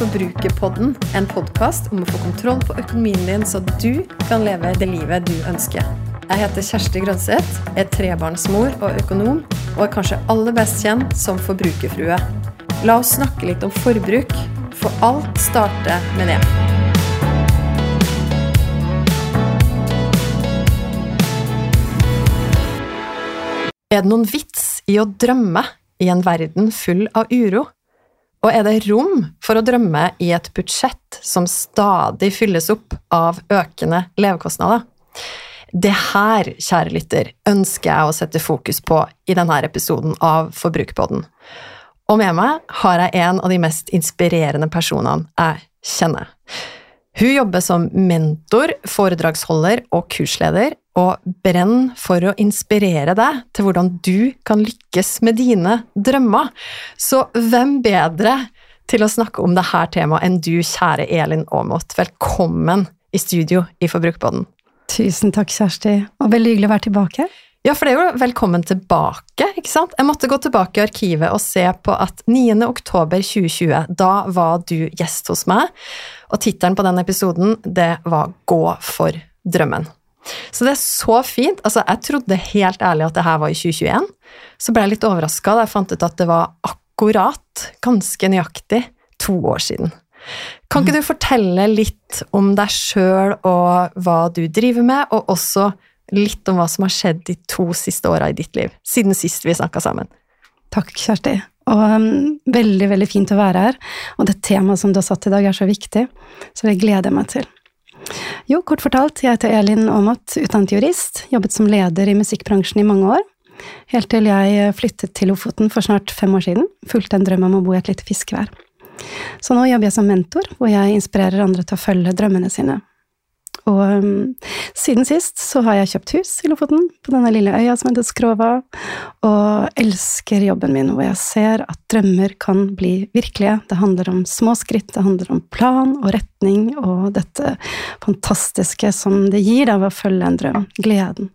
Forbrukerpodden, en podkast om å få kontroll på økonomien din, så du kan leve det livet du ønsker. Jeg heter Kjersti Grønseth, er trebarnsmor og økonom, og er kanskje aller best kjent som forbrukerfrue. La oss snakke litt om forbruk, for alt starter med det. Er det noen vits i å drømme i en verden full av uro? Og er det rom for å drømme i et budsjett som stadig fylles opp av økende levekostnader? Det her, kjære lytter, ønsker jeg å sette fokus på i denne episoden av Forbrukerpodden. Og med meg har jeg en av de mest inspirerende personene jeg kjenner. Hun jobber som mentor, foredragsholder og kursleder, og brenn for å inspirere deg til hvordan du kan lykkes med dine drømmer. Så hvem bedre til å snakke om dette temaet enn du, kjære Elin Aamodt. Velkommen i studio i Forbrukerpodden. Tusen takk, Kjersti, og veldig hyggelig å være tilbake. Ja, for det er jo velkommen tilbake, ikke sant? Jeg måtte gå tilbake i arkivet og se på at 9. oktober 2020, da var du gjest hos meg, og tittelen på den episoden, det var Gå for drømmen. Så det er så fint. Altså, jeg trodde helt ærlig at det her var i 2021. Så ble jeg litt overraska da jeg fant ut at det var akkurat, ganske nøyaktig, to år siden. Kan ikke du fortelle litt om deg sjøl og hva du driver med, og også litt om hva som har skjedd de to siste åra i ditt liv, siden sist vi snakka sammen? Takk, Kjersti. Og um, veldig, veldig fint å være her. Og det temaet som du har satt i dag, er så viktig, så det gleder jeg meg til. Jo, kort fortalt, jeg heter Elin Aamodt, utdannet jurist, jobbet som leder i musikkbransjen i mange år. Helt til jeg flyttet til Lofoten for snart fem år siden, fulgte en drøm om å bo i et lite fiskevær. Så nå jobber jeg som mentor, hvor jeg inspirerer andre til å følge drømmene sine. Og um, siden sist så har jeg kjøpt hus i Lofoten, på denne lille øya som heter Skrova, og elsker jobben min, hvor jeg ser at drømmer kan bli virkelige. Det handler om små skritt, det handler om plan og retning, og dette fantastiske som det gir av å følge en drøm. Gleden.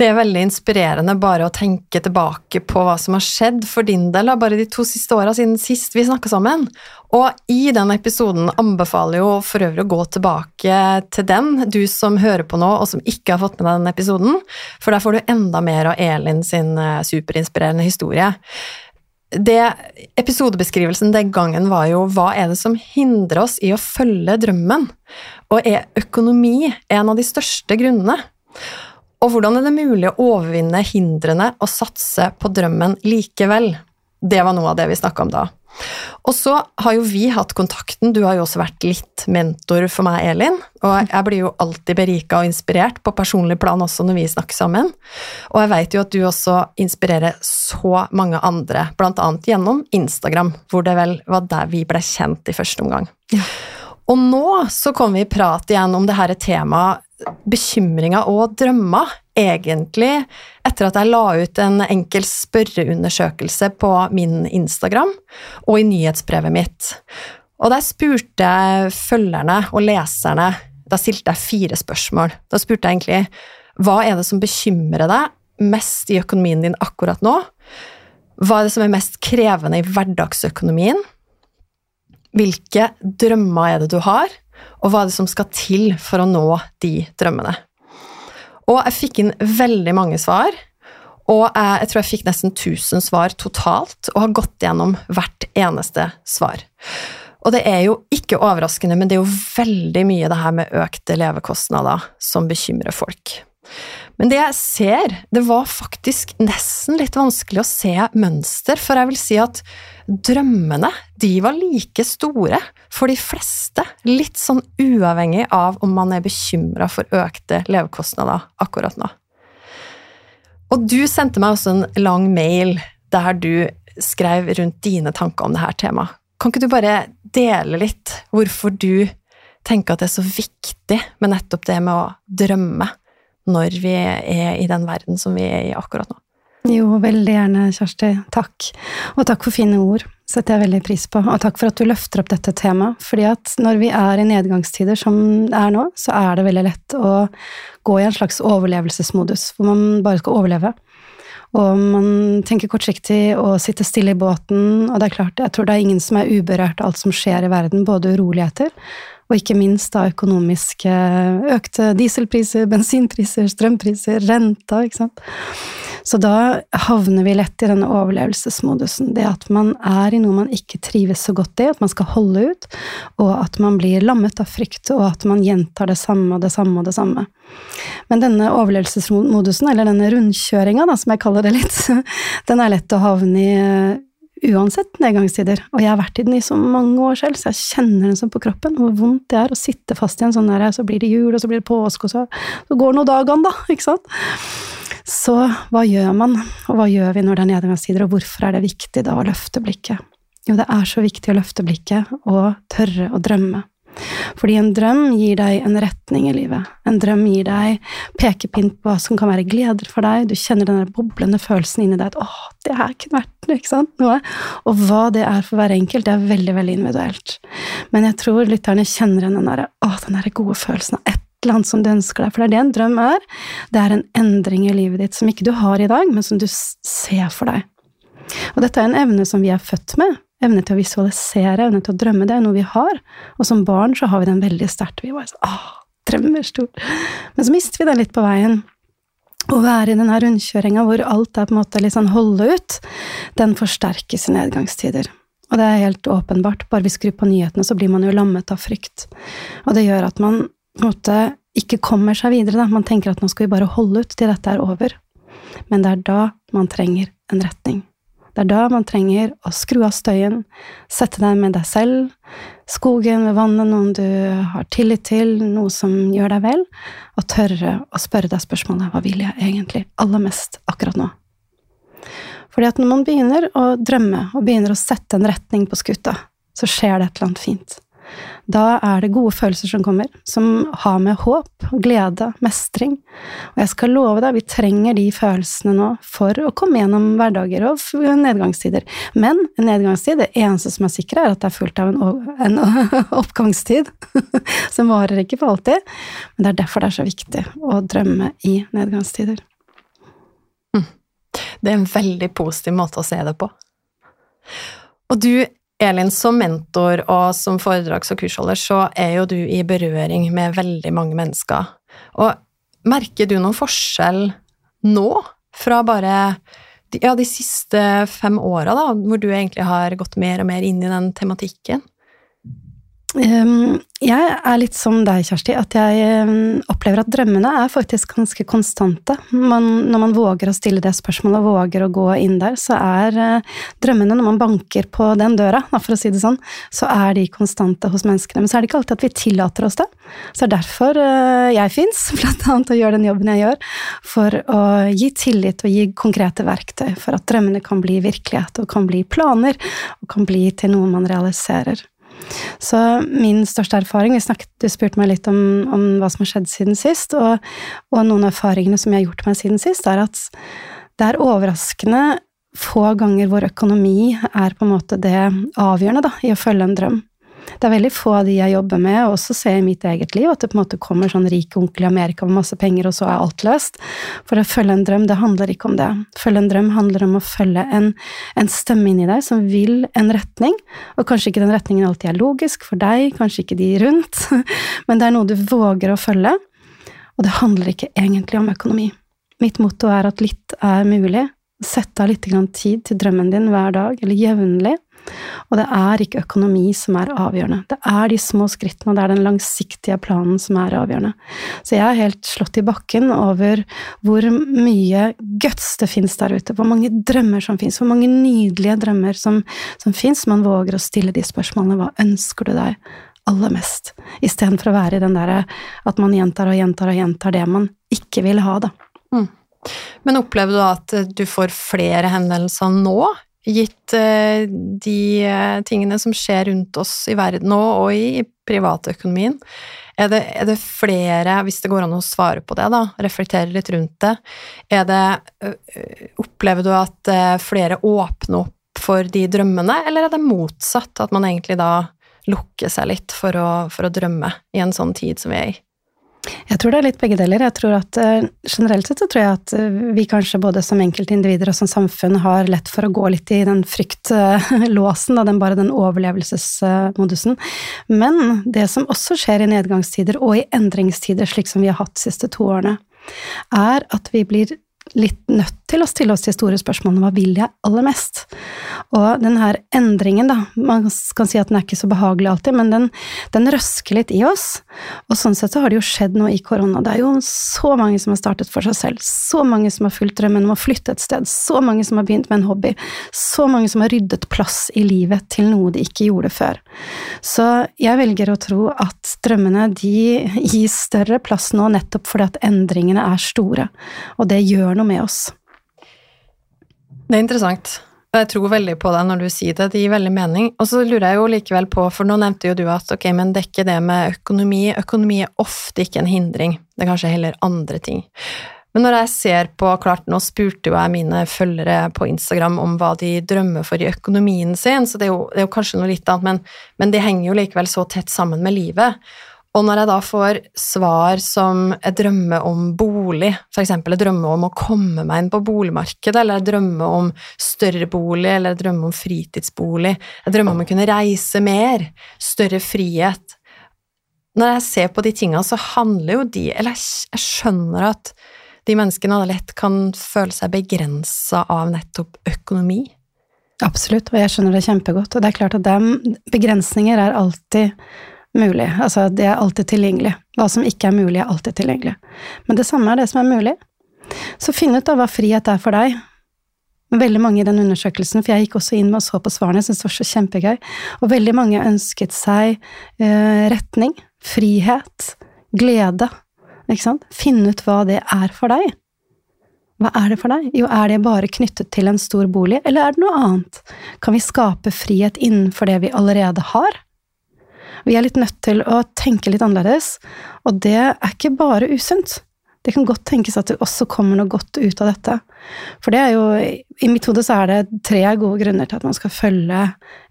Det er veldig inspirerende bare å tenke tilbake på hva som har skjedd for din del bare de to siste åra siden sist vi snakka sammen. Og i den episoden anbefaler jo for øvrig å gå tilbake til den, du som hører på nå og som ikke har fått med deg den episoden, for der får du enda mer av Elin sin eh, superinspirerende historie. Det, episodebeskrivelsen den gangen var jo hva er det som hindrer oss i å følge drømmen, og er økonomi en av de største grunnene? Og hvordan er det mulig å overvinne hindrene og satse på drømmen likevel? Det var noe av det vi snakka om da. Og så har jo vi hatt kontakten, du har jo også vært litt mentor for meg, Elin. Og jeg blir jo alltid berika og inspirert på personlig plan også når vi snakker sammen. Og jeg vet jo at du også inspirerer så mange andre, blant annet gjennom Instagram, hvor det vel var der vi ble kjent i første omgang. Ja. Og nå så kommer vi i prat igjen om det her temaet bekymringer og drømmer, egentlig, etter at jeg la ut en enkel spørreundersøkelse på min Instagram og i nyhetsbrevet mitt. Og der spurte jeg følgerne og leserne Da stilte jeg fire spørsmål. Da spurte jeg egentlig hva er det som bekymrer deg mest i økonomien din akkurat nå? Hva er det som er mest krevende i hverdagsøkonomien? Hvilke drømmer er det du har? Og hva er det som skal til for å nå de drømmene. Og jeg fikk inn veldig mange svar, og jeg, tror jeg fikk nesten 1000 svar totalt, og har gått gjennom hvert eneste svar. Og det er jo ikke overraskende, men det er jo veldig mye det her med økte levekostnader som bekymrer folk. Men det jeg ser, det var faktisk nesten litt vanskelig å se mønster, for jeg vil si at drømmene, de var like store for de fleste, litt sånn uavhengig av om man er bekymra for økte levekostnader akkurat nå. Og du sendte meg også en lang mail der du skrev rundt dine tanker om dette temaet. Kan ikke du bare dele litt hvorfor du tenker at det er så viktig med nettopp det med å drømme? Når vi er i den verden som vi er i akkurat nå. Jo, veldig gjerne, Kjersti. Takk. Og takk for fine ord. setter jeg veldig pris på. Og takk for at du løfter opp dette temaet. fordi at når vi er i nedgangstider som det er nå, så er det veldig lett å gå i en slags overlevelsesmodus, hvor man bare skal overleve. Og man tenker kortsiktig og sitter stille i båten, og det er klart, jeg tror det er ingen som er uberørt av alt som skjer i verden, både uroligheter og ikke minst da økonomiske økte dieselpriser, bensinpriser, strømpriser, renta, ikke sant. Så da havner vi lett i denne overlevelsesmodusen. Det at man er i noe man ikke trives så godt i, at man skal holde ut, og at man blir lammet av frykt, og at man gjentar det samme og det samme og det samme. Men denne overlevelsesmodusen, eller denne rundkjøringa, som jeg kaller det litt, den er lett å havne i eh, uansett nedgangstider. Og jeg har vært i den i så mange år selv, så jeg kjenner den sånn på kroppen, hvor vondt det er å sitte fast i en sånn der, så blir det jul, og så blir det påske, og så, så går nå dagene, da, ikke sant? Så hva gjør man, og hva gjør vi når det er nedgangstider, og hvorfor er det viktig da å løfte blikket? Jo, det er så viktig å løfte blikket og tørre å drømme. Fordi en drøm gir deg en retning i livet. En drøm gir deg pekepinn på hva som kan være gleder for deg. Du kjenner den boblende følelsen inni deg at 'åh, det her kunne vært noe'. Og hva det er for hver enkelt, det er veldig, veldig individuelt. Men jeg tror lytterne kjenner 'åh, den der gode følelsen av et eller annet som du ønsker deg'. For det er det en drøm er. Det er en endring i livet ditt som ikke du har i dag, men som du ser for deg. Og dette er en evne som vi er født med. Evne til å visualisere, evne til å drømme, det er noe vi har. Og som barn så har vi den veldig sterkt. Vi bare sånn Åh, drømmer stort. Men så mister vi den litt på veien. Å være i denne rundkjøringa hvor alt er på en måte litt sånn holde ut, den forsterkes i nedgangstider. Og det er helt åpenbart. Bare vi skrur på nyhetene, så blir man jo lammet av frykt. Og det gjør at man på en måte ikke kommer seg videre. Da. Man tenker at nå skal vi bare holde ut til dette er over. Men det er da man trenger en retning. Det er da man trenger å skru av støyen, sette deg med deg selv, skogen ved vannet, noen du har tillit til, noe som gjør deg vel, og tørre å spørre deg spørsmålet hva vil jeg egentlig aller mest akkurat nå? Fordi at når man begynner å drømme og begynner å sette en retning på skuta, så skjer det et eller annet fint. Da er det gode følelser som kommer, som har med håp, glede, mestring. Og jeg skal love deg, vi trenger de følelsene nå for å komme gjennom hverdager og nedgangstider. Men en nedgangstid, det eneste som er sikre, er at det er fullt av en, oppgangstid. som varer ikke for alltid. Men det er derfor det er så viktig å drømme i nedgangstider. Hm. Det er en veldig positiv måte å se det på. Og du Elin, som mentor og som foredrags- og kursholder, så er jo du i berøring med veldig mange mennesker. Og merker du noen forskjell nå, fra bare ja, de siste fem åra, da, hvor du egentlig har gått mer og mer inn i den tematikken? Um, jeg er litt som deg, Kjersti, at jeg um, opplever at drømmene er faktisk ganske konstante. Man, når man våger å stille det spørsmålet og våger å gå inn der, så er uh, drømmene, når man banker på den døra, for å si det sånn, så er de konstante hos menneskene. Men så er det ikke alltid at vi tillater oss det. Så det er derfor uh, jeg fins, blant annet å gjøre den jobben jeg gjør, for å gi tillit og gi konkrete verktøy for at drømmene kan bli virkelighet og kan bli planer og kan bli til noe man realiserer. Så min største erfaring snakket, du spurte meg litt om, om, hva som har skjedd siden sist, og, og noen av erfaringene som jeg har gjort meg siden sist, er at det er overraskende få ganger hvor økonomi er på en måte det avgjørende da, i å følge en drøm. Det er veldig få av de jeg jobber med, og også ser i mitt eget liv, at det på en måte kommer sånn rik onkel i Amerika med masse penger, og så er alt løst. For å følge en drøm, det handler ikke om det. Følge en drøm handler om å følge en, en stemme inni deg som vil en retning, og kanskje ikke den retningen alltid er logisk for deg, kanskje ikke de rundt, men det er noe du våger å følge, og det handler ikke egentlig om økonomi. Mitt motto er at litt er mulig. Sett av litt tid til drømmen din hver dag, eller jevnlig. Og det er ikke økonomi som er avgjørende. Det er de små skrittene, og det er den langsiktige planen som er avgjørende. Så jeg er helt slått i bakken over hvor mye guts det fins der ute, hvor mange drømmer som fins, hvor mange nydelige drømmer som, som fins. Man våger å stille de spørsmålene. Hva ønsker du deg aller mest? Istedenfor å være i den derre at man gjentar og gjentar og gjentar det man ikke vil ha, da. Mm. Men opplever du at du får flere henvendelser nå gitt eh, de eh, tingene som skjer rundt oss i verden nå, og i privatøkonomien. Er det, er det, flere, hvis det går an å svare på det, da, reflektere litt rundt det, er det Opplever du at flere åpner opp for de drømmene, eller er det motsatt, at man egentlig da lukker seg litt for å, for å drømme i en sånn tid som vi er i? Jeg tror det er litt begge deler. Jeg tror at uh, Generelt sett så tror jeg at uh, vi kanskje både som enkeltindivider og som samfunn har lett for å gå litt i den fryktlåsen, den bare den overlevelsesmodusen. Men det som også skjer i nedgangstider og i endringstider, slik som vi har hatt de siste to årene, er at vi blir litt nødt til å stille oss de store spørsmålene hva vil jeg aller mest? Og den her endringen, da, man kan si at den er ikke så behagelig alltid, men den, den røsker litt i oss. Og sånn sett så har det jo skjedd noe i korona. Det er jo så mange som har startet for seg selv, så mange som har fulgt drømmen om å flytte et sted, så mange som har begynt med en hobby, så mange som har ryddet plass i livet til noe de ikke gjorde før. Så jeg velger å tro at drømmene de gir større plass nå nettopp fordi at endringene er store, og det gjør noe med oss. Det er interessant. Jeg tror veldig på deg når du sier det, det gir veldig mening. Og så lurer jeg jo likevel på, for nå nevnte jo du at ok, men det er ikke det med økonomi. Økonomi er ofte ikke en hindring, det er kanskje heller andre ting. Men når jeg ser på, klart nå spurte jo jeg mine følgere på Instagram om hva de drømmer for i økonomien sin, så det er jo, det er jo kanskje noe litt annet, men, men det henger jo likevel så tett sammen med livet. Og når jeg da får svar som jeg drømmer om bolig, f.eks. jeg drømmer om å komme meg inn på boligmarkedet, eller jeg drømmer om større bolig, eller jeg drømmer om fritidsbolig, jeg drømmer om å kunne reise mer, større frihet Når jeg ser på de tinga, så handler jo de Eller jeg skjønner at de menneskene lett kan føle seg begrensa av nettopp økonomi. Absolutt, og jeg skjønner det kjempegodt. Og det er klart at de begrensninger er alltid mulig. Altså, det er alltid tilgjengelig. Hva som ikke er mulig, er alltid tilgjengelig. Men det samme er det som er mulig. Så finn ut av hva frihet er for deg. Veldig mange i den undersøkelsen, for jeg gikk også inn med og så på svarene, jeg syntes det var så kjempegøy, og veldig mange ønsket seg eh, retning, frihet, glede, ikke sant? Finn ut hva det er for deg. Hva er det for deg? Jo, er det bare knyttet til en stor bolig, eller er det noe annet? Kan vi skape frihet innenfor det vi allerede har? Vi er litt nødt til å tenke litt annerledes, og det er ikke bare usunt. Det kan godt tenkes at det også kommer noe godt ut av dette. For det er jo, i mitt hode så er det tre gode grunner til at man skal følge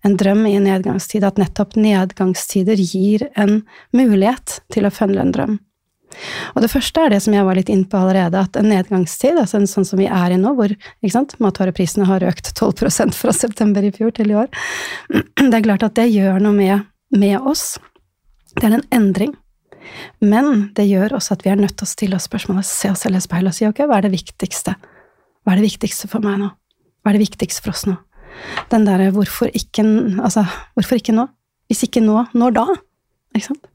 en drøm i en nedgangstid. At nettopp nedgangstider gir en mulighet til å følge en drøm. Og det første er det som jeg var litt inn på allerede, at en nedgangstid, altså en sånn som vi er i nå, hvor matvareprisene har økt 12% fra september i fjor til i år, det er klart at det gjør noe med med oss. Det er en endring. Men det gjør også at vi er nødt til å stille oss spørsmålet, se oss selv i speilet og si ok, hva er det viktigste? Hva er det viktigste for meg nå? Hva er det viktigste for oss nå? Den derre hvorfor Altså, hvorfor ikke nå? Hvis ikke nå, når da?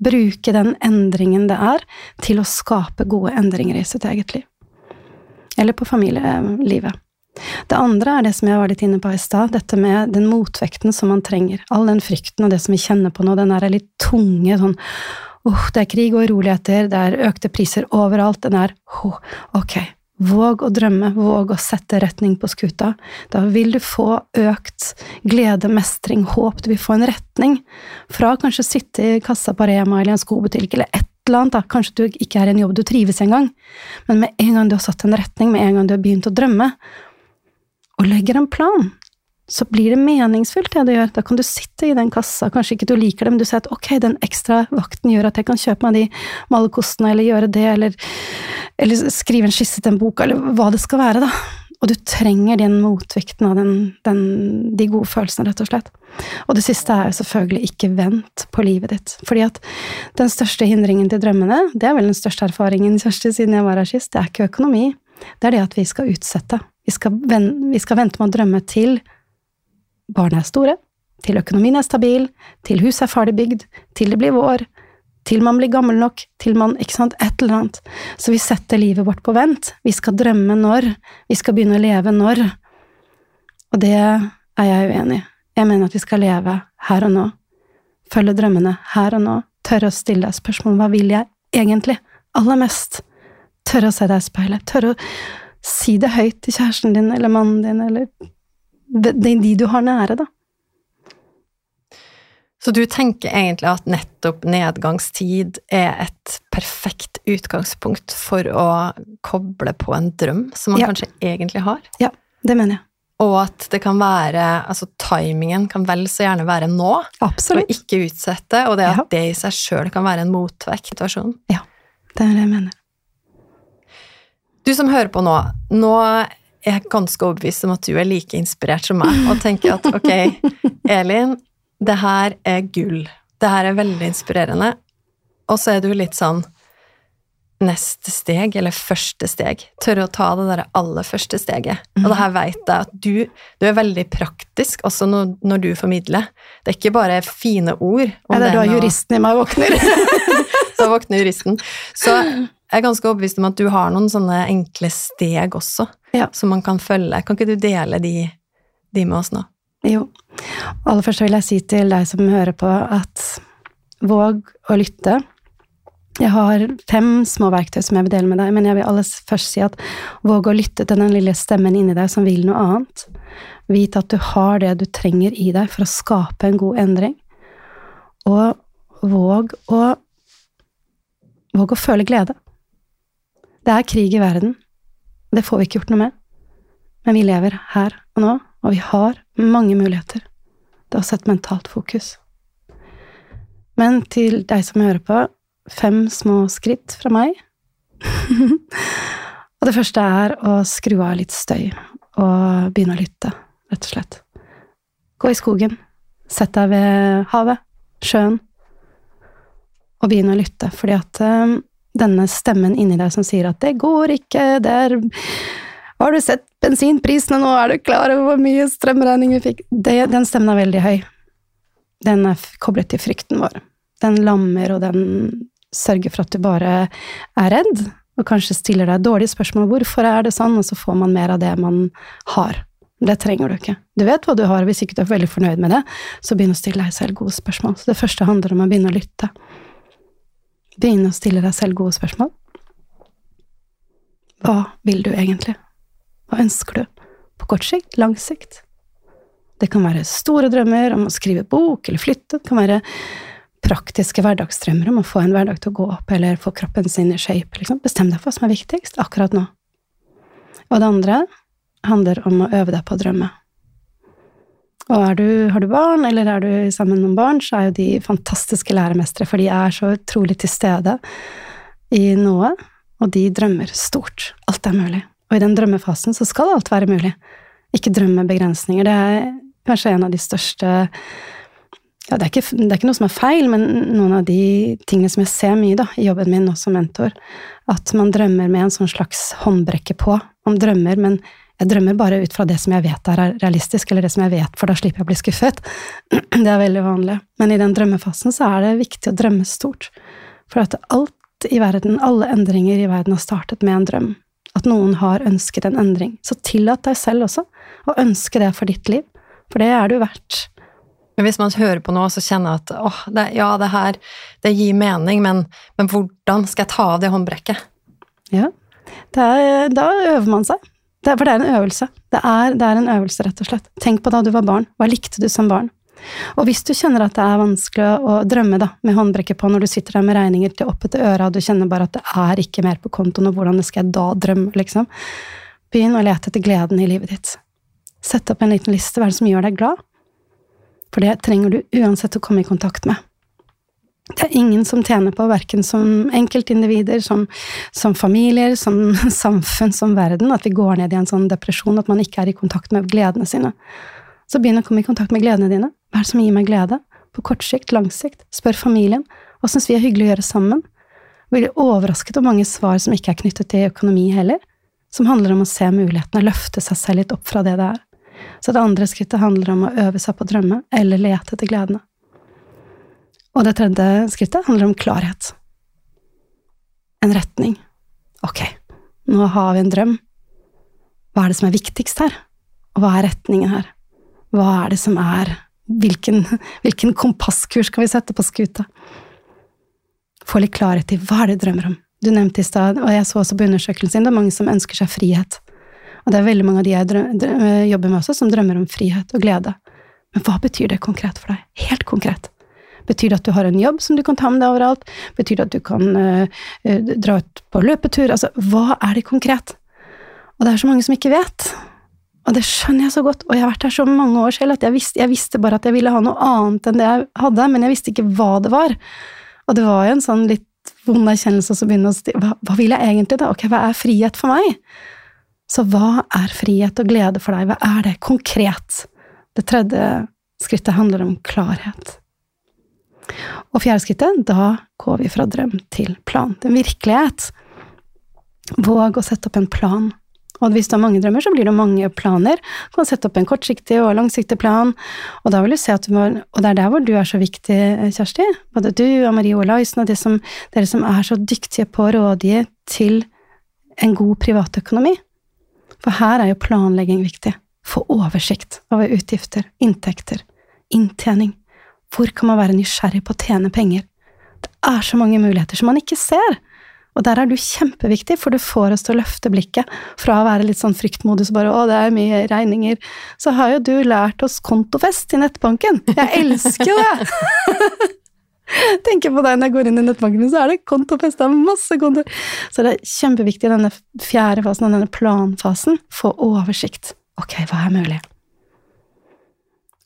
Bruke den endringen det er, til å skape gode endringer i sitt eget liv. Eller på familielivet. Det andre er det som jeg var litt inne på i stad, dette med den motvekten som man trenger. All den frykten og det som vi kjenner på nå, den er litt tunge sånn oh, det er krig og uroligheter, det er økte priser overalt, den er oh, ok, våg å drømme, våg å sette retning på skuta. Da vil du få økt glede, mestring, håp, du vil få en retning fra kanskje sitte i kassa på Rema eller en skobutikk eller et eller annet, da. kanskje du ikke er i en jobb du trives engang, men med en gang du har satt en retning, med en gang du har begynt å drømme, og legger en plan, så blir det meningsfullt, det du gjør. Da kan du sitte i den kassa, kanskje ikke du liker det, men du sier at ok, den ekstra vakten gjør at jeg kan kjøpe meg de malekostene, eller gjøre det, eller, eller skrive en skisse til en bok, eller hva det skal være, da. Og du trenger den motvekten av den, den, de gode følelsene, rett og slett. Og det siste er selvfølgelig ikke vent på livet ditt. Fordi at den største hindringen til drømmene, det er vel den største erfaringen, Kjersti, siden jeg var her sist, det er ikke økonomi. Det er det at vi skal utsette. Vi skal, vi skal vente med å drømme til barna er store, til økonomien er stabil, til huset er ferdig bygd, til det blir vår, til man blir gammel nok, til man ikke sant, et eller annet. Så vi setter livet vårt på vent. Vi skal drømme når, vi skal begynne å leve når. Og det er jeg uenig i. Jeg mener at vi skal leve her og nå. Følge drømmene her og nå. Tørre å stille spørsmål hva vil jeg egentlig aller mest? Tørre å se deg i speilet. Tørre å si det høyt til kjæresten din eller mannen din, eller de, de du har nære, da. Så du tenker egentlig at nettopp nedgangstid er et perfekt utgangspunkt for å koble på en drøm som man ja. kanskje egentlig har? Ja, det mener jeg. Og at det kan være Altså, timingen kan vel så gjerne være nå, Absolutt. og ikke utsette, og det at ja. det i seg sjøl kan være en motvekt. Ja. Det er det jeg mener. Du som hører på nå, nå er jeg ganske overbevist om at du er like inspirert som meg, og tenker at ok, Elin, det her er gull. Det her er veldig inspirerende. Og så er du litt sånn neste steg, eller første steg. Tørre å ta det der aller første steget. Og det her vet jeg at du, du er veldig praktisk, også når, når, du formidler. Det er ikke bare fine ord. Ja, det er da juristen i meg våkner. så våkner juristen. Så jeg er ganske overbevist om at du har noen sånne enkle steg også, ja. som man kan følge. Kan ikke du dele de, de med oss nå? Jo. Aller først vil jeg si til deg som hører på, at våg å lytte jeg har fem små verktøy som jeg vil dele med deg, men jeg vil aller først si at våg å lytte til den lille stemmen inni deg som vil noe annet. Vit at du har det du trenger i deg for å skape en god endring. Og våg å Våg å føle glede. Det er krig i verden. Det får vi ikke gjort noe med. Men vi lever her og nå, og vi har mange muligheter til å sette mentalt fokus. Men til deg som hører på, fem små skritt fra meg. og det første er å skru av litt støy og begynne å lytte, rett og slett. Gå i skogen. Sett deg ved havet, sjøen, og begynne å lytte, fordi at um, denne stemmen inni deg som sier at 'det går ikke', det er har du sett bensinprisene nå, er du klar over hvor mye strømregning vi fikk? Det, den stemmen er veldig høy. Den er koblet til frykten vår. Den lammer, og den sørger for at du bare er redd, og kanskje stiller deg dårlige spørsmål 'hvorfor er det sånn?' og så får man mer av det man har. Det trenger du ikke. Du vet hva du har, hvis ikke du er veldig fornøyd med det, så begynn å stille deg selv gode spørsmål. Så det første handler om å begynne å lytte. Begynne å stille deg selv gode spørsmål. Hva vil du egentlig? Hva ønsker du? På kort sikt? Lang sikt? Det kan være store drømmer om å skrive bok eller flytte. Det kan være praktiske hverdagsdrømmer om å få en hverdag til å gå opp, eller få kroppen sin i shape. Liksom. Bestem deg for hva som er viktigst akkurat nå. Og det andre handler om å øve deg på å drømme. Og du, har du barn, eller er du sammen med noen barn, så er jo de fantastiske læremestere, for de er så utrolig til stede i noe, og de drømmer stort. Alt er mulig. Og i den drømmefasen så skal alt være mulig. Ikke drømme begrensninger. Det er kanskje en av de største ja, det, er ikke, det er ikke noe som er feil, men noen av de tingene som jeg ser mye da, i jobben min også som mentor, at man drømmer med en sånn slags håndbrekke på. Man drømmer, men jeg drømmer bare ut fra det som jeg vet er realistisk, eller det som jeg vet, for da slipper jeg å bli skuffet. Det er veldig vanlig. Men i den drømmefasen så er det viktig å drømme stort. For at alt i verden, alle endringer i verden har startet med en drøm. At noen har ønsket en endring. Så tillat deg selv også å ønske det for ditt liv. For det er du verdt. Men hvis man hører på noe, så kjenner at åh, det, ja, det her det gir mening, men, men, hvordan skal jeg ta av det håndbrekket? Ja, er, da øver man seg. Det, for det er en øvelse. Det er, det er, en øvelse, rett og slett. Tenk på da du var barn. Hva likte du som barn? Og hvis du kjenner at det er vanskelig å drømme da, med håndbrekket på når du sitter der med regninger til oppe til øra, og du kjenner bare at det er ikke mer på kontoen, og hvordan skal jeg da drømme, liksom? Begynn å lete etter gleden i livet ditt. Sett opp en liten liste. Hva er det som gjør deg glad? For det trenger du uansett å komme i kontakt med. Ingen som tjener på, verken som enkeltindivider, som, som, familier, som samfunn, som verden, at vi går ned i en sånn depresjon, at man ikke er i kontakt med gledene sine. Så begynn å komme i kontakt med gledene dine. Hva er det som gir meg glede? På kort sikt, lang sikt. Spør familien. Hva syns vi er hyggelig å gjøre sammen? Blir overrasket over mange svar som ikke er knyttet til økonomi heller, som handler om å se mulighetene, løfte seg selv litt opp fra det det er. Så det andre skrittet handler om å øve seg på å drømme, eller lete etter gledene. Og det tredje skrittet handler om klarhet. En retning. Ok, nå har vi en drøm. Hva er det som er viktigst her? Og hva er retningen her? Hva er det som er Hvilken, hvilken kompasskurs skal vi sette på skuta? Få litt klarhet i hva er det du drømmer om. Du nevnte i stad, og jeg så også på undersøkelsen din, det er mange som ønsker seg frihet. Og det er veldig mange av de jeg drøm, jobber med også, som drømmer om frihet og glede. Men hva betyr det konkret for deg? Helt konkret. Betyr det at du har en jobb som du kan ta med deg overalt? Betyr det at du kan uh, dra ut på løpetur? Altså, hva er det konkret? Og det er så mange som ikke vet. Og det skjønner jeg så godt, og jeg har vært her så mange år selv at jeg visste, jeg visste bare at jeg ville ha noe annet enn det jeg hadde, men jeg visste ikke hva det var. Og det var jo en sånn litt vond erkjennelse å begynne å si hva, hva vil jeg egentlig, da? Ok, hva er frihet for meg? Så hva er frihet og glede for deg? Hva er det konkret? Det tredje skrittet handler om klarhet. Og fjerde skrittet, da går vi fra drøm til plan. Det er en virkelighet. Våg å sette opp en plan. Og hvis du har mange drømmer, så blir det mange planer. Du kan sette opp en kortsiktig og langsiktig plan, og da vil du se at du må Og det er der hvor du er så viktig, Kjersti. Både du og Marie Olaisen og de som, dere som er så dyktige på å rådgi til en god privatøkonomi. For her er jo planlegging viktig. Få oversikt over utgifter, inntekter, inntjening. Hvor kan man være nysgjerrig på å tjene penger? Det er så mange muligheter som man ikke ser. Og der er du kjempeviktig, for du får oss til å løfte blikket fra å være litt sånn fryktmodus, bare 'å, det er mye regninger', så har jo du lært oss kontofest i nettbanken. Jeg elsker jo det! Tenker på deg når jeg går inn i nettbanken, så er det kontofest, det er masse kontoer. Så det er kjempeviktig i denne fjerde fasen, denne planfasen, få oversikt. Ok, hva er mulig?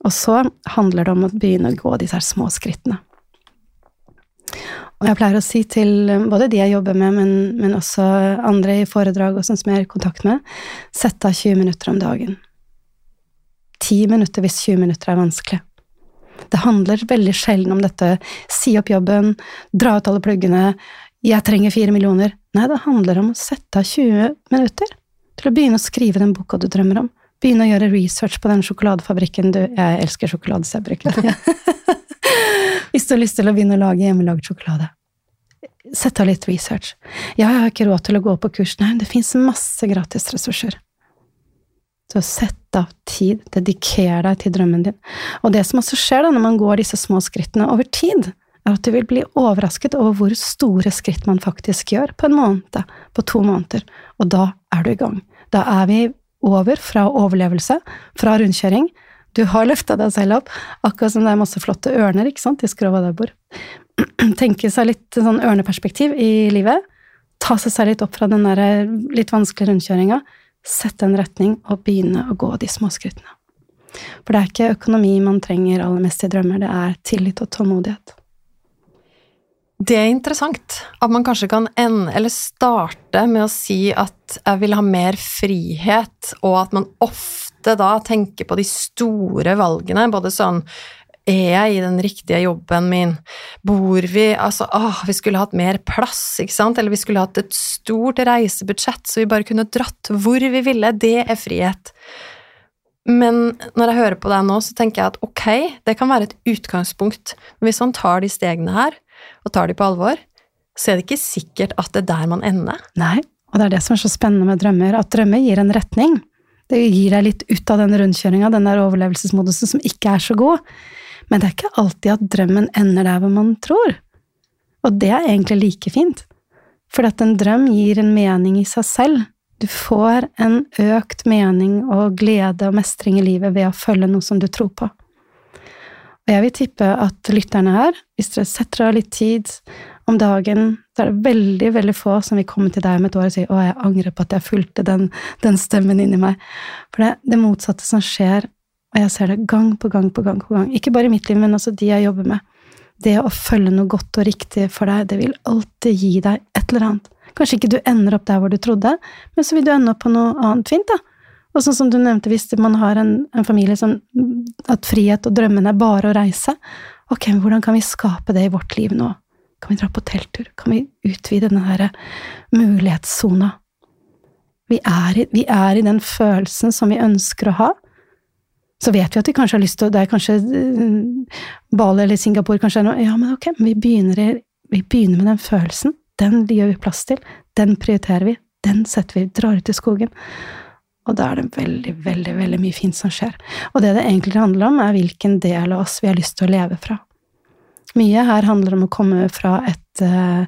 Og så handler det om å begynne å gå disse små skrittene. Og jeg pleier å si til både de jeg jobber med, men, men også andre i foredrag og sånn som jeg er i kontakt med, sett av 20 minutter om dagen. 10 minutter hvis 20 minutter er vanskelig. Det handler veldig sjelden om dette si opp jobben, dra ut alle pluggene, jeg trenger fire millioner. Nei, det handler om å sette av 20 minutter til å begynne å skrive den boka du drømmer om. Begynne å gjøre research på den sjokoladefabrikken du Jeg elsker sjokolade, så jeg bruker den. Hvis du har lyst til å begynne å lage hjemmelagd sjokolade. Sett av litt research. Ja, jeg har ikke råd til å gå på kurs. Nei, det fins masse gratisressurser. Så sett av tid, dediker deg til drømmen din. Og det som også skjer da når man går disse små skrittene over tid, er at du vil bli overrasket over hvor store skritt man faktisk gjør på en måned, på to måneder. Og da er du i gang. Da er vi over fra overlevelse, fra rundkjøring, du har løfta deg selv opp, akkurat som det er masse flotte ørner ikke sant, i skrova der bor. Tenke seg litt sånn ørneperspektiv i livet. Ta seg selv litt opp fra den der litt vanskelige rundkjøringa. Sette en retning og begynne å gå de små skrittene. For det er ikke økonomi man trenger aller mest i drømmer, det er tillit og tålmodighet. Det er interessant at man kanskje kan ende, eller starte med å si at jeg vil ha mer frihet, og at man ofte da tenker på de store valgene, både sånn er jeg i den riktige jobben min? Bor vi Altså, åh, vi skulle hatt mer plass, ikke sant? Eller vi skulle hatt et stort reisebudsjett, så vi bare kunne dratt hvor vi ville. Det er frihet. Men når jeg hører på deg nå, så tenker jeg at ok, det kan være et utgangspunkt, hvis man tar de stegene her, og tar de på alvor, så er det ikke sikkert at det er der man ender. Nei, og det er det som er så spennende med drømmer, at drømmer gir en retning. Det gir deg litt ut av den rundkjøringa, den der overlevelsesmodusen som ikke er så god. Men det er ikke alltid at drømmen ender der hvor man tror. Og det er egentlig like fint. For at en drøm gir en mening i seg selv. Du får en økt mening og glede og mestring i livet ved å følge noe som du tror på. Og jeg vil tippe at lytterne her, hvis dere setter av litt tid om dagen, så er det veldig veldig få som vil komme til deg om et år og si 'Å, jeg angrer på at jeg fulgte den, den stemmen inni meg'. For det, det motsatte som skjer, og jeg ser det gang på gang på gang på gang, ikke bare i mitt liv, men også de jeg jobber med, det å følge noe godt og riktig for deg, det vil alltid gi deg et eller annet. Kanskje ikke du ender opp der hvor du trodde, men så vil du ende opp på noe annet fint, da. Og sånn som du nevnte, hvis man har en, en familie som At frihet og drømmene er bare å reise. Ok, hvordan kan vi skape det i vårt liv nå? Kan vi dra på telttur? Kan vi utvide den derre mulighetssona? Vi, vi, er i den følelsen som vi ønsker å ha. Så vet vi at vi kanskje har lyst til Det er kanskje eh, Bali eller Singapore, kanskje Ja, men ok, vi begynner, vi begynner med den følelsen. Den gjør vi plass til. Den prioriterer vi. Den setter vi, drar ut i skogen. Og da er det veldig, veldig, veldig mye fint som skjer. Og det det egentlig handler om, er hvilken del av oss vi har lyst til å leve fra. Mye her handler om å komme fra et uh,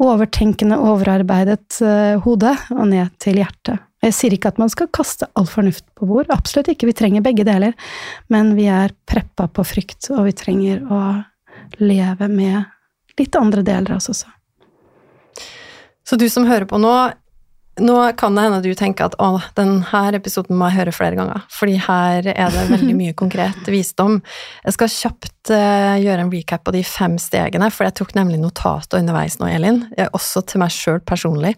overtenkende, overarbeidet uh, hode og ned til hjertet. Jeg sier ikke at man skal kaste all fornuft på bord, absolutt ikke, vi trenger begge deler, men vi er preppa på frykt, og vi trenger å leve med litt andre deler av oss også. Så du som hører på nå, nå kan det hende du tenker at å, denne episoden må jeg høre flere ganger, fordi her er det veldig mye konkret visdom. Jeg skal kjapt uh, gjøre en recap på de fem stegene, for jeg tok nemlig notater underveis nå, Elin, også til meg sjøl personlig.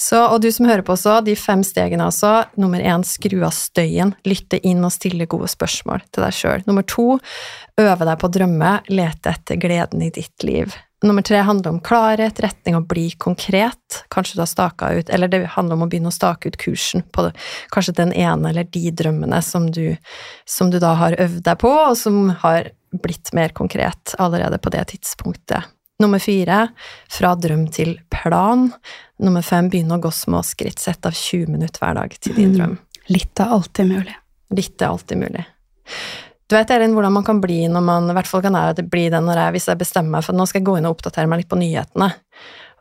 Så, og du som hører på også, de fem stegene altså. Nummer én, skru av støyen, lytte inn og stille gode spørsmål til deg sjøl. Nummer to, øve deg på å drømme, lete etter gleden i ditt liv. Nummer tre handler om klarhet, retning og bli konkret. Kanskje du har staka ut Eller det handler om å begynne å stake ut kursen på kanskje den ene eller de drømmene som du, som du da har øvd deg på, og som har blitt mer konkret allerede på det tidspunktet. Nummer fire fra drøm til plan. Nummer fem begynne å gå små skritt. Sett av 20 minutter hver dag til din mm. drøm. Litt er alltid mulig. Litt er alltid mulig. Du vet Elin, hvordan man kan bli når man i hvert fall kan jeg bli det når jeg, hvis jeg bestemmer meg for nå skal jeg gå inn og oppdatere meg litt på nyhetene.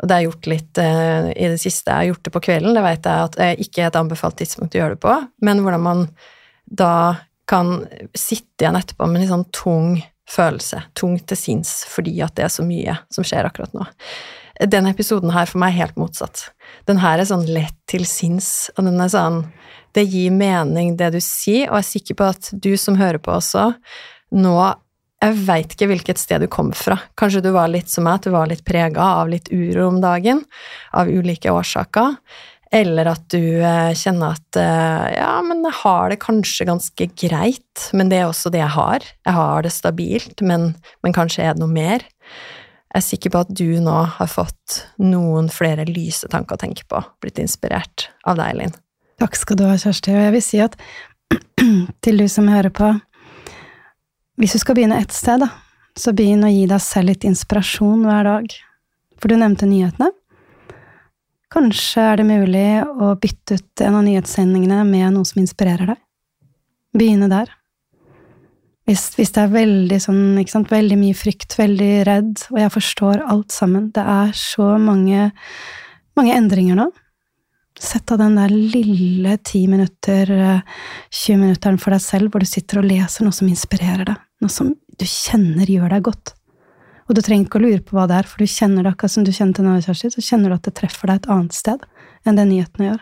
Og det jeg gjort litt uh, i det siste. Jeg har gjort det på kvelden, det vet jeg at det ikke er et anbefalt tidspunkt å gjøre det på, men hvordan man da kan sitte igjen etterpå med en litt sånn tung følelse, tung til sinns, fordi at det er så mye som skjer akkurat nå. Denne episoden her for meg er helt motsatt. Den her er sånn lett til sinns, og den er sånn det gir mening, det du sier, og jeg er sikker på at du som hører på også, nå Jeg veit ikke hvilket sted du kom fra. Kanskje du var litt som meg, at du var litt prega av litt uro om dagen, av ulike årsaker. Eller at du eh, kjenner at eh, ja, men jeg har det kanskje ganske greit, men det er også det jeg har. Jeg har det stabilt, men, men kanskje er det noe mer. Jeg er sikker på at du nå har fått noen flere lyse tanker å tenke på, blitt inspirert av deg, Linn. Takk skal du ha, Kjersti. Og jeg vil si at til du som hører på Hvis du skal begynne ett sted, da, så begynn å gi deg selv litt inspirasjon hver dag. For du nevnte nyhetene. Kanskje er det mulig å bytte ut en av nyhetssendingene med noe som inspirerer deg. Begynne der. Hvis, hvis det er veldig sånn, ikke sant, veldig mye frykt, veldig redd, og jeg forstår alt sammen Det er så mange, mange endringer nå. Sett av den der lille ti minutter, 20 eh, minutteren for deg selv, hvor du sitter og leser noe som inspirerer deg, noe som du kjenner gjør deg godt. Og du trenger ikke å lure på hva det er, for du kjenner det akkurat som du til Nana Kjersti, så kjenner du at det treffer deg et annet sted enn det nyhetene gjør.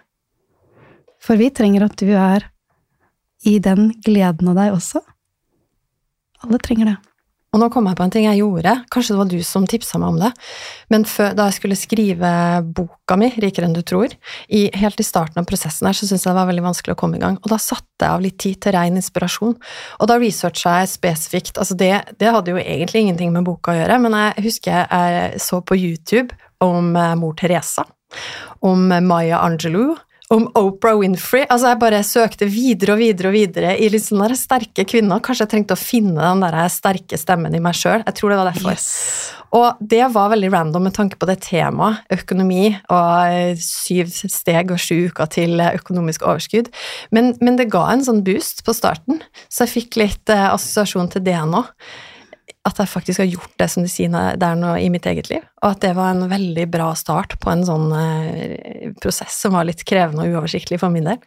For vi trenger at du er i den gleden av deg også. Alle trenger det. Og nå kom jeg på en ting jeg gjorde, kanskje det var du som tipsa meg om det, men før, da jeg skulle skrive boka mi, 'Rikere enn du tror', i, helt i starten av prosessen her, så syntes jeg det var veldig vanskelig å komme i gang, og da satte jeg av litt tid til ren inspirasjon, og da researcha jeg spesifikt, altså det, det, hadde jo egentlig ingenting med boka å gjøre, men jeg husker jeg så på YouTube om eh, mor Teresa, om Maya Angelou, om Oprah Winfrey. Altså, jeg bare søkte videre og videre og videre i litt sånne sterke kvinner. Kanskje jeg trengte å finne den der sterke stemmen i meg sjøl. Jeg tror det var derfor. Yes. Og det var veldig random med tanke på det temaet, økonomi og eh, syv steg og sju uker til økonomisk overskudd. Men, men det ga en sånn boost på starten, så jeg fikk litt eh, assosiasjon til det nå at jeg faktisk har gjort det som de sier der nå i mitt eget liv, og at det var en veldig bra start på en sånn eh, prosess som var litt krevende og uoversiktlig for min del.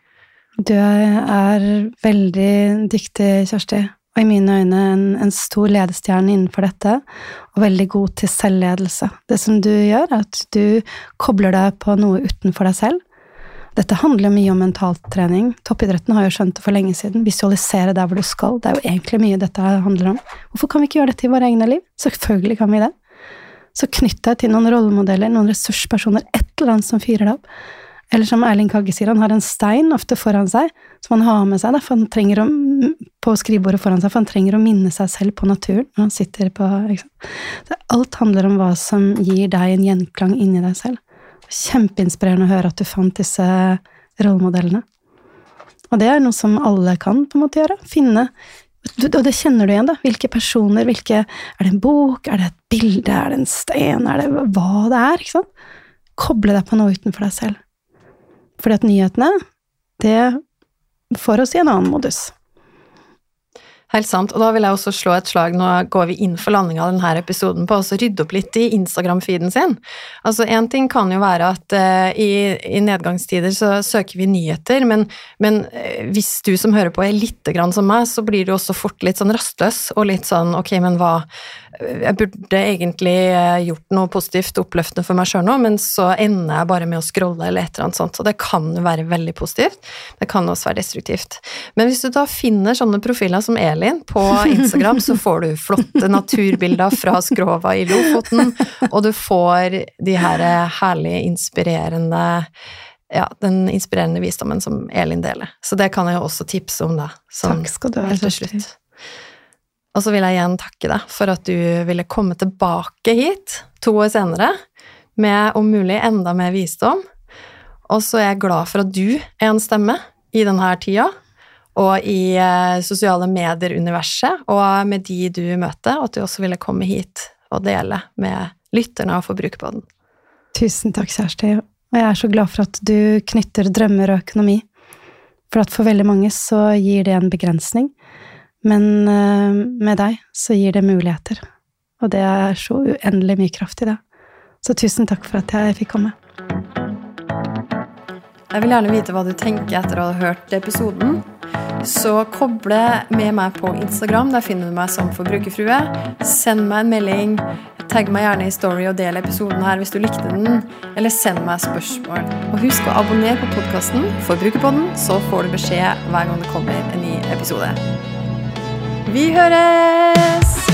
Du er veldig dyktig, Kjersti, og i mine øyne en, en stor ledestjerne innenfor dette, og veldig god til selvledelse. Det som du gjør, er at du kobler deg på noe utenfor deg selv, dette handler mye om mentaltrening. Toppidretten har jo skjønt det for lenge siden. Visualisere der hvor du skal. Det er jo egentlig mye dette handler om. Hvorfor kan vi ikke gjøre dette i våre egne liv? Selvfølgelig kan vi det. Så knytt deg til noen rollemodeller, noen ressurspersoner, et eller annet som fyrer deg opp. Eller som Erling Kagge sier, han har en stein ofte foran seg som han har med seg for han trenger å, på skrivebordet foran seg, for han trenger å minne seg selv på naturen når han sitter på Alt handler om hva som gir deg en gjenklang inni deg selv. Kjempeinspirerende å høre at du fant disse rollemodellene. Og det er noe som alle kan på en måte gjøre. Finne Og det kjenner du igjen, da. Hvilke personer, hvilke Er det en bok, er det et bilde, er det en stein? er det hva det er? ikke sant? Koble deg på noe utenfor deg selv. Fordi at nyhetene, det får oss i en annen modus. Helt sant. Og da vil jeg også slå et slag, nå går vi inn for landinga av denne episoden, på å rydde opp litt i Instagram-feeden sin. Altså, Én ting kan jo være at uh, i, i, nedgangstider så søker vi nyheter, men, men uh, hvis du som hører på er lite grann som meg, så blir du også fort litt sånn rastløs og litt sånn ok, men hva jeg burde egentlig eh, gjort noe positivt oppløftende for meg sjøl nå, men så ender jeg bare med å scrolle eller et eller annet sånt, Så det kan være veldig positivt. Det kan også være destruktivt. Men hvis du da finner sånne profiler som Elin på Instagram, så får du flotte naturbilder fra skrova i Lofoten, og du får de her herlige, inspirerende ja, den inspirerende visdommen som Elin deler. Så det kan jeg jo også tipse om, da. Takk skal du ha. Helt til slutt. Og så vil jeg igjen takke deg for at du ville komme tilbake hit to år senere med om mulig enda mer visdom. Og så er jeg glad for at du er en stemme i denne tida, og i eh, sosiale medier-universet, og med de du møter, og at du også ville komme hit og dele med lytterne av Forbrukerpodden. Tusen takk, Kjersti. Og jeg er så glad for at du knytter drømmer og økonomi. For at for veldig mange så gir det en begrensning. Men uh, med deg så gir det muligheter. Og det er så uendelig mye kraft i det. Så tusen takk for at jeg fikk komme. Jeg vil gjerne vite hva du tenker etter å ha hørt episoden. Så koble med meg på Instagram. Der finner du meg som forbrukerfrue. Send meg en melding. Tagg meg gjerne i Story og del episoden her hvis du likte den. Eller send meg spørsmål. Og husk å abonnere på podkasten Forbrukerpodden, så får du beskjed hver gang det kommer en ny episode. Vi høres!